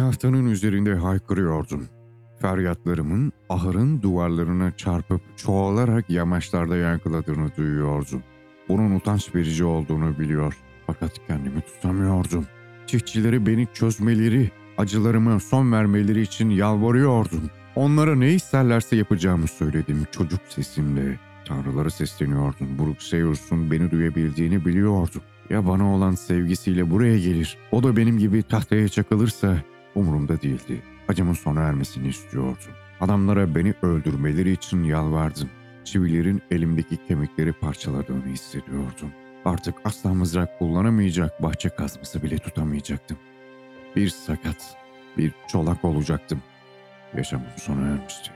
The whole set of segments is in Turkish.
tahtanın üzerinde haykırıyordum. Feryatlarımın ahırın duvarlarına çarpıp çoğalarak yamaçlarda yankıladığını duyuyordum. Bunun utanç verici olduğunu biliyor. Fakat kendimi tutamıyordum. Çiftçileri beni çözmeleri, acılarıma son vermeleri için yalvarıyordum. Onlara ne isterlerse yapacağımı söyledim çocuk sesimle. Tanrılara sesleniyordum. Sayers'un beni duyabildiğini biliyordum. Ya bana olan sevgisiyle buraya gelir, o da benim gibi tahtaya çakılırsa umurumda değildi. Acımın sona ermesini istiyordum. Adamlara beni öldürmeleri için yalvardım. Çivilerin elimdeki kemikleri parçaladığını hissediyordum. Artık asla mızrak kullanamayacak, bahçe kazması bile tutamayacaktım. Bir sakat, bir çolak olacaktım. Yaşamım sona ermişti.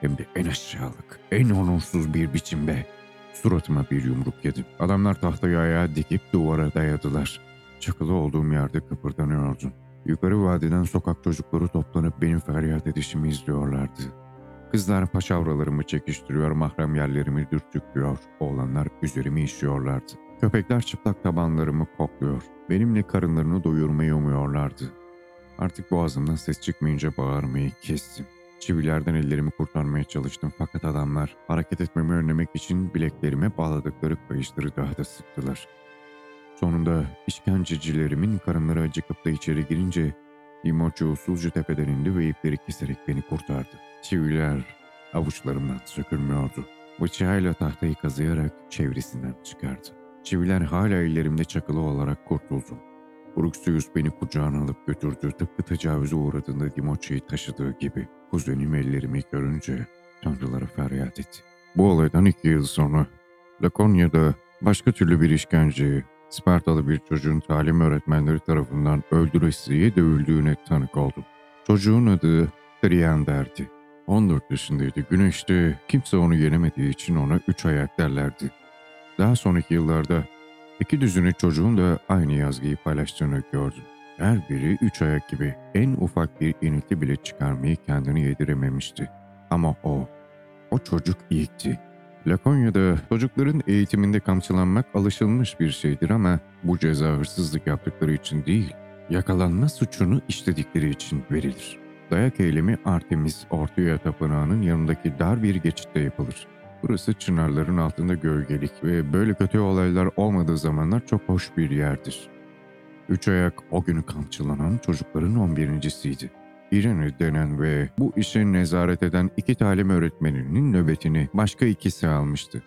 Hem de en aşağılık, en onursuz bir biçimde. Suratıma bir yumruk yedim. Adamlar tahtayı ayağa dikip duvara dayadılar. Çakılı olduğum yerde kıpırdanıyordum. Yukarı vadiden sokak çocukları toplanıp benim feryat edişimi izliyorlardı. Kızlar paçavralarımı çekiştiriyor, mahrem yerlerimi dürtüklüyor. Oğlanlar üzerime işiyorlardı. Köpekler çıplak tabanlarımı kokluyor. Benimle karınlarını doyurmayı umuyorlardı. Artık boğazımdan ses çıkmayınca bağırmayı kestim. Çivilerden ellerimi kurtarmaya çalıştım fakat adamlar hareket etmemi önlemek için bileklerime bağladıkları kayışları daha da sıktılar. Sonunda işkencecilerimin karınları acıkıp da içeri girince Dimoço usulca tepeden indi ve ipleri keserek beni kurtardı. Çiviler avuçlarımdan sökülmüyordu. Bıçağıyla tahtayı kazıyarak çevresinden çıkardı. Çiviler hala ellerimde çakılı olarak kurtuldum. Bruxius beni kucağına alıp götürdü tıpkı tecavüze uğradığında Dimoço'yu taşıdığı gibi. Kuzenim ellerimi görünce tanrılara feryat etti. Bu olaydan iki yıl sonra Lakonya'da başka türlü bir işkenceye Spartalı bir çocuğun talim öğretmenleri tarafından öldüresiye dövüldüğüne tanık oldum. Çocuğun adı Triander'di. 14 yaşındaydı. Güneşte kimse onu yenemediği için ona üç ayak derlerdi. Daha sonraki yıllarda iki düzine çocuğun da aynı yazgıyı paylaştığını gördüm. Her biri üç ayak gibi en ufak bir inilti bile çıkarmayı kendini yedirememişti. Ama o, o çocuk ilkti. Lakonya'da çocukların eğitiminde kamçılanmak alışılmış bir şeydir ama bu ceza hırsızlık yaptıkları için değil, yakalanma suçunu işledikleri için verilir. Dayak eylemi Artemis Ortaya Tapınağı'nın yanındaki dar bir geçitte yapılır. Burası çınarların altında gölgelik ve böyle kötü olaylar olmadığı zamanlar çok hoş bir yerdir. Üç ayak o günü kamçılanan çocukların on birincisiydi. İrene denen ve bu işe nezaret eden iki talim öğretmeninin nöbetini başka ikisi almıştı.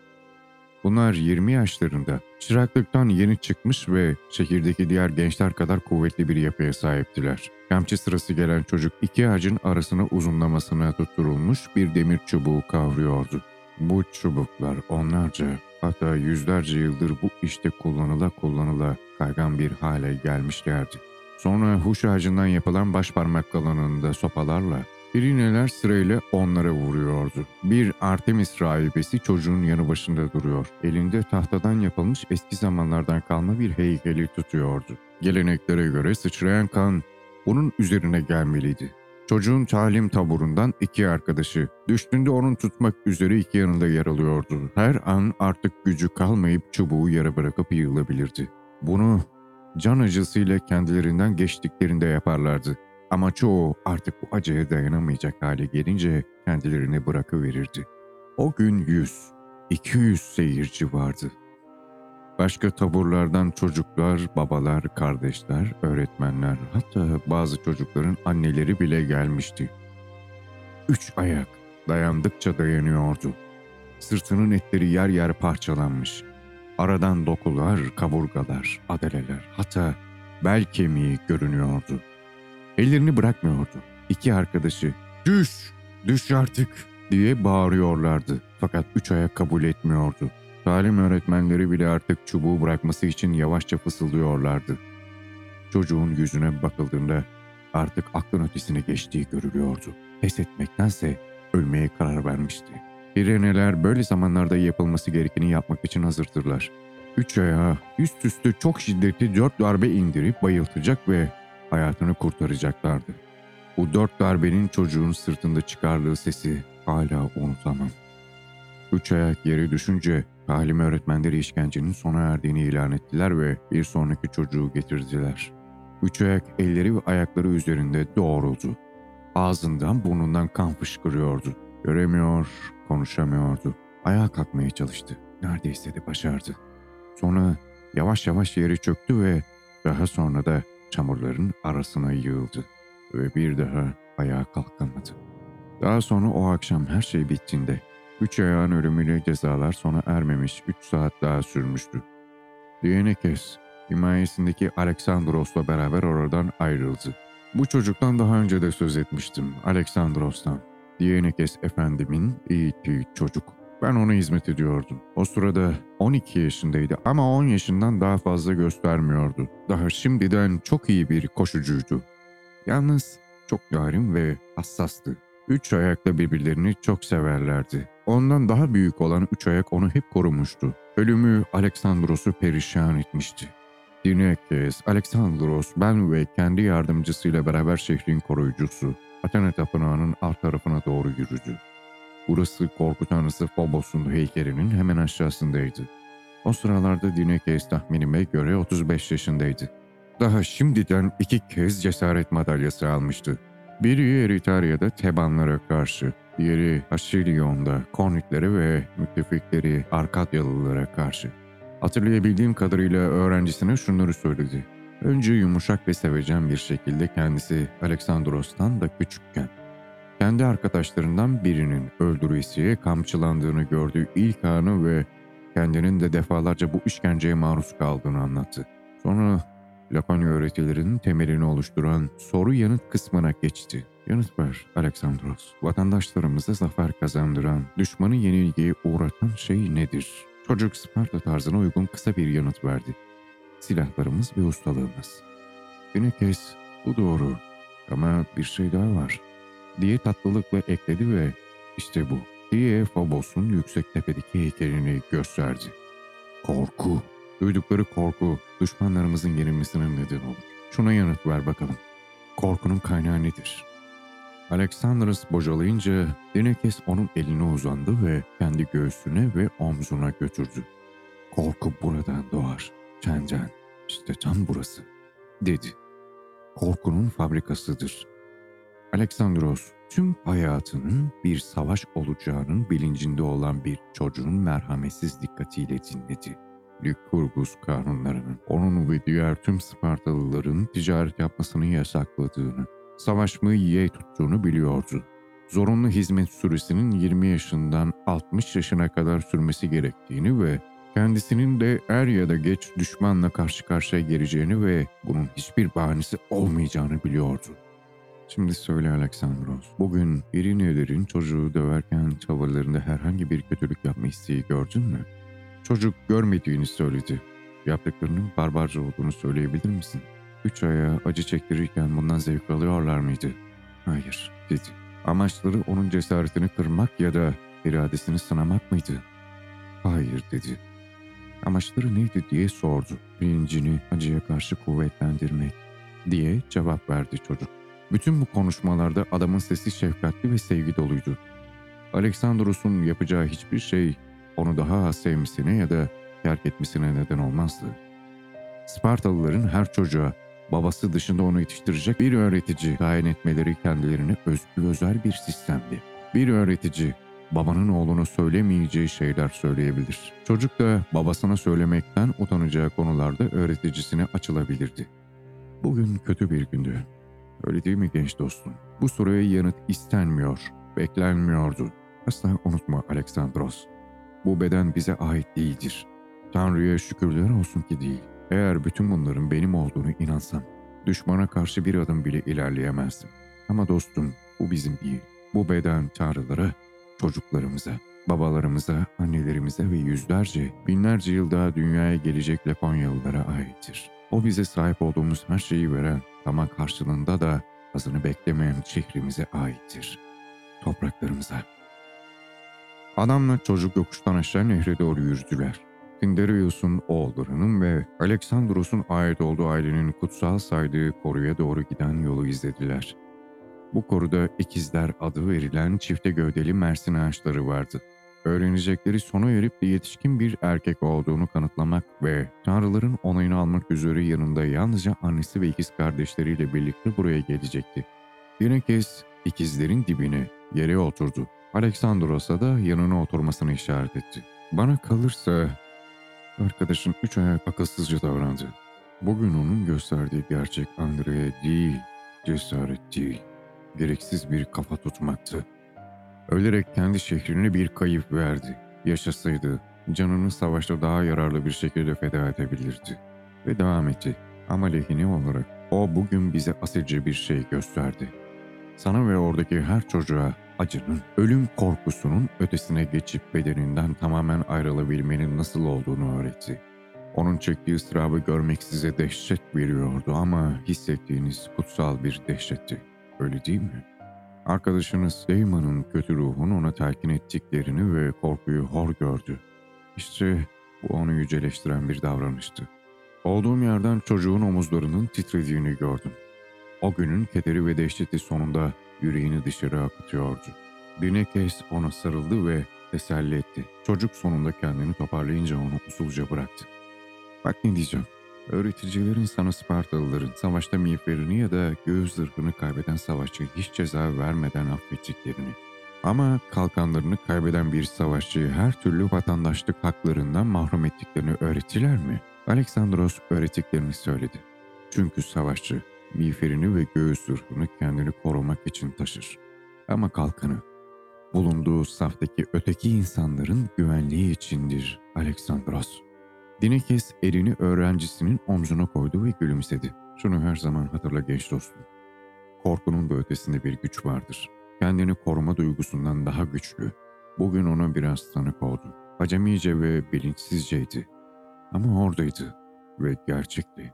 Bunlar 20 yaşlarında, çıraklıktan yeni çıkmış ve şehirdeki diğer gençler kadar kuvvetli bir yapıya sahiptiler. Kamçı sırası gelen çocuk iki ağacın arasına uzunlamasına tutturulmuş bir demir çubuğu kavruyordu. Bu çubuklar onlarca hatta yüzlerce yıldır bu işte kullanıla kullanıla kaygan bir hale gelmişlerdi. Sonra huş ağacından yapılan baş parmak kalanında sopalarla Pirineler sırayla onlara vuruyordu. Bir Artemis rahibesi çocuğun yanı başında duruyor. Elinde tahtadan yapılmış eski zamanlardan kalma bir heykeli tutuyordu. Geleneklere göre sıçrayan kan bunun üzerine gelmeliydi. Çocuğun talim taburundan iki arkadaşı, düştüğünde onun tutmak üzere iki yanında yer alıyordu. Her an artık gücü kalmayıp çubuğu yere bırakıp yığılabilirdi. Bunu can acısıyla kendilerinden geçtiklerinde yaparlardı. Ama çoğu artık bu acıya dayanamayacak hale gelince kendilerini bırakıverirdi. O gün 100, 200 seyirci vardı. Başka taburlardan çocuklar, babalar, kardeşler, öğretmenler, hatta bazı çocukların anneleri bile gelmişti. Üç ayak dayandıkça dayanıyordu. Sırtının etleri yer yer parçalanmış. Aradan dokular, kaburgalar, adeleler, hatta bel kemiği görünüyordu. Ellerini bırakmıyordu. İki arkadaşı düş, düş artık diye bağırıyorlardı. Fakat üç ayak kabul etmiyordu. Talim öğretmenleri bile artık çubuğu bırakması için yavaşça fısıldıyorlardı. Çocuğun yüzüne bakıldığında artık aklın ötesine geçtiği görülüyordu. Pes etmektense ölmeye karar vermişti. Pireneler böyle zamanlarda yapılması gerekeni yapmak için hazırdırlar. Üç ayağı üst üste çok şiddetli dört darbe indirip bayıltacak ve hayatını kurtaracaklardı. Bu dört darbenin çocuğun sırtında çıkardığı sesi hala unutamam. Üç ayak yere düşünce talim öğretmenleri işkencenin sona erdiğini ilan ettiler ve bir sonraki çocuğu getirdiler. Üç ayak elleri ve ayakları üzerinde doğruldu. Ağzından burnundan kan fışkırıyordu. Göremiyor, konuşamıyordu. Ayağa kalkmaya çalıştı. Neredeyse de başardı. Sonra yavaş yavaş yere çöktü ve daha sonra da çamurların arasına yığıldı. Ve bir daha ayağa kalkamadı. Daha sonra o akşam her şey bittiğinde üç ayağın ölümüyle cezalar sona ermemiş üç saat daha sürmüştü. Dienekes, himayesindeki Aleksandros'la beraber oradan ayrıldı. Bu çocuktan daha önce de söz etmiştim, Aleksandros'tan. Dienekes efendimin eğittiği çocuk. Ben ona hizmet ediyordum. O sırada 12 yaşındaydı ama 10 yaşından daha fazla göstermiyordu. Daha şimdiden çok iyi bir koşucuydu. Yalnız çok narin ve hassastı. Üç ayakla birbirlerini çok severlerdi. Ondan daha büyük olan üç ayak onu hep korumuştu. Ölümü Aleksandros'u perişan etmişti. Dinekes, Aleksandros, ben ve kendi yardımcısıyla beraber şehrin koruyucusu Athena Tapınağı'nın alt tarafına doğru yürüdü. Burası korku tanrısı Phobos'un heykelinin hemen aşağısındaydı. O sıralarda Dinekes tahminime göre 35 yaşındaydı. Daha şimdiden iki kez cesaret madalyası almıştı. Biri Eritaria'da Tebanlara karşı, diğeri Aşilyon'da Kornitlere ve müttefikleri Arkadyalılara karşı. Hatırlayabildiğim kadarıyla öğrencisine şunları söyledi. Önce yumuşak ve sevecen bir şekilde kendisi Aleksandros'tan da küçükken. Kendi arkadaşlarından birinin öldürüsüye kamçılandığını gördüğü ilk anı ve kendinin de defalarca bu işkenceye maruz kaldığını anlattı. Sonra Lakonya öğretilerinin temelini oluşturan soru yanıt kısmına geçti. Yanıt ver Aleksandros. Vatandaşlarımıza zafer kazandıran, düşmanı yenilgiye uğratan şey nedir? Çocuk Sparta tarzına uygun kısa bir yanıt verdi. Silahlarımız ve ustalığımız. Yine kez bu doğru ama bir şey daha var diye tatlılıkla ekledi ve işte bu diye Phobos'un yüksek tepedeki heykelini gösterdi. Korku. Duydukları korku düşmanlarımızın yenilmesine neden olur. Şuna yanıt ver bakalım. Korkunun kaynağı nedir? Alexandros bocalayınca Dinekes onun eline uzandı ve kendi göğsüne ve omzuna götürdü. Korku buradan doğar. Çenden. İşte tam burası. Dedi. Korkunun fabrikasıdır. Alexandros tüm hayatının bir savaş olacağının bilincinde olan bir çocuğun merhametsiz dikkatiyle dinledi. Lykurgus kanunlarının onun ve diğer tüm Spartalıların ticaret yapmasını yasakladığını, savaşmayı yeğ tuttuğunu biliyordu. Zorunlu hizmet süresinin 20 yaşından 60 yaşına kadar sürmesi gerektiğini ve kendisinin de er ya da geç düşmanla karşı karşıya geleceğini ve bunun hiçbir bahanesi olmayacağını biliyordu. Şimdi söyle Aleksandros, bugün Irinelerin çocuğu döverken tavırlarında herhangi bir kötülük yapma isteği gördün mü? Çocuk görmediğini söyledi. Yaptıklarının barbarca olduğunu söyleyebilir misin? Üç aya acı çektirirken bundan zevk alıyorlar mıydı? Hayır, dedi. Amaçları onun cesaretini kırmak ya da iradesini sınamak mıydı? Hayır, dedi. Amaçları neydi diye sordu. Bilincini acıya karşı kuvvetlendirmek diye cevap verdi çocuk. Bütün bu konuşmalarda adamın sesi şefkatli ve sevgi doluydu. Aleksandros'un yapacağı hiçbir şey onu daha az sevmesine ya da terk etmesine neden olmazdı. Spartalıların her çocuğa babası dışında onu yetiştirecek bir öğretici tayin etmeleri kendilerine özgü özel bir sistemdi. Bir öğretici babanın oğluna söylemeyeceği şeyler söyleyebilir. Çocuk da babasına söylemekten utanacağı konularda öğreticisine açılabilirdi. Bugün kötü bir gündü. Öyle değil mi genç dostum? Bu soruya yanıt istenmiyor, beklenmiyordu. Asla unutma Aleksandros. Bu beden bize ait değildir. Tanrı'ya şükürler olsun ki değil. Eğer bütün bunların benim olduğunu inansam, düşmana karşı bir adım bile ilerleyemezdim. Ama dostum, bu bizim değil. Bu beden tanrılara, çocuklarımıza, babalarımıza, annelerimize ve yüzlerce, binlerce yıl daha dünyaya gelecek Lakonyalılara aittir. O bize sahip olduğumuz her şeyi veren ama karşılığında da azını beklemeyen şehrimize aittir. Topraklarımıza. Adamla çocuk yokuştan aşağı nehre doğru yürüdüler. Tinderius'un oğullarının ve Aleksandros'un ait olduğu ailenin kutsal saydığı koruya doğru giden yolu izlediler. Bu koruda ikizler adı verilen çifte gövdeli mersin ağaçları vardı. öğrenecekleri sona erip de yetişkin bir erkek olduğunu kanıtlamak ve tanrıların onayını almak üzere yanında yalnızca annesi ve ikiz kardeşleriyle birlikte buraya gelecekti. Kez ikizlerin dibine yere oturdu. Alexandros'a da yanına oturmasını işaret etti. Bana kalırsa arkadaşın üç ayak akılsızca davrandı. Bugün onun gösterdiği gerçek Andrea değil, cesaret değil, gereksiz bir kafa tutmaktı. Ölerek kendi şehrine bir kayıp verdi. Yaşasaydı canını savaşta daha yararlı bir şekilde feda edebilirdi. Ve devam etti. Ama lehine olarak o bugün bize asilce bir şey gösterdi. Sana ve oradaki her çocuğa acının, ölüm korkusunun ötesine geçip bedeninden tamamen ayrılabilmenin nasıl olduğunu öğretti. Onun çektiği ıstırabı görmek size dehşet veriyordu ama hissettiğiniz kutsal bir dehşetti. Öyle değil mi? Arkadaşınız Damon'ın kötü ruhun ona telkin ettiklerini ve korkuyu hor gördü. İşte bu onu yüceleştiren bir davranıştı. Olduğum yerden çocuğun omuzlarının titrediğini gördüm. O günün kederi ve dehşeti sonunda yüreğini dışarı akıtıyordu. Bir kez ona sarıldı ve teselli etti. Çocuk sonunda kendini toparlayınca onu usulca bıraktı. Bak ne diyeceğim. Öğreticilerin sana Spartalıların savaşta miğferini ya da göğüs zırhını kaybeden savaşçıyı hiç ceza vermeden affettiklerini. Ama kalkanlarını kaybeden bir savaşçıyı her türlü vatandaşlık haklarından mahrum ettiklerini öğrettiler mi? Aleksandros öğrettiklerini söyledi. Çünkü savaşçı miğferini ve göğüs zırhını kendini korumak için taşır. Ama kalkanı bulunduğu saftaki öteki insanların güvenliği içindir Aleksandros. Dinekes elini öğrencisinin omzuna koydu ve gülümsedi. Şunu her zaman hatırla genç dostum. Korkunun da ötesinde bir güç vardır. Kendini koruma duygusundan daha güçlü. Bugün ona biraz tanık oldum. Acemice ve bilinçsizceydi. Ama oradaydı ve gerçekti.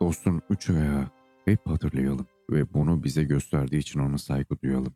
Dostun üç ayağı hep hatırlayalım ve bunu bize gösterdiği için ona saygı duyalım.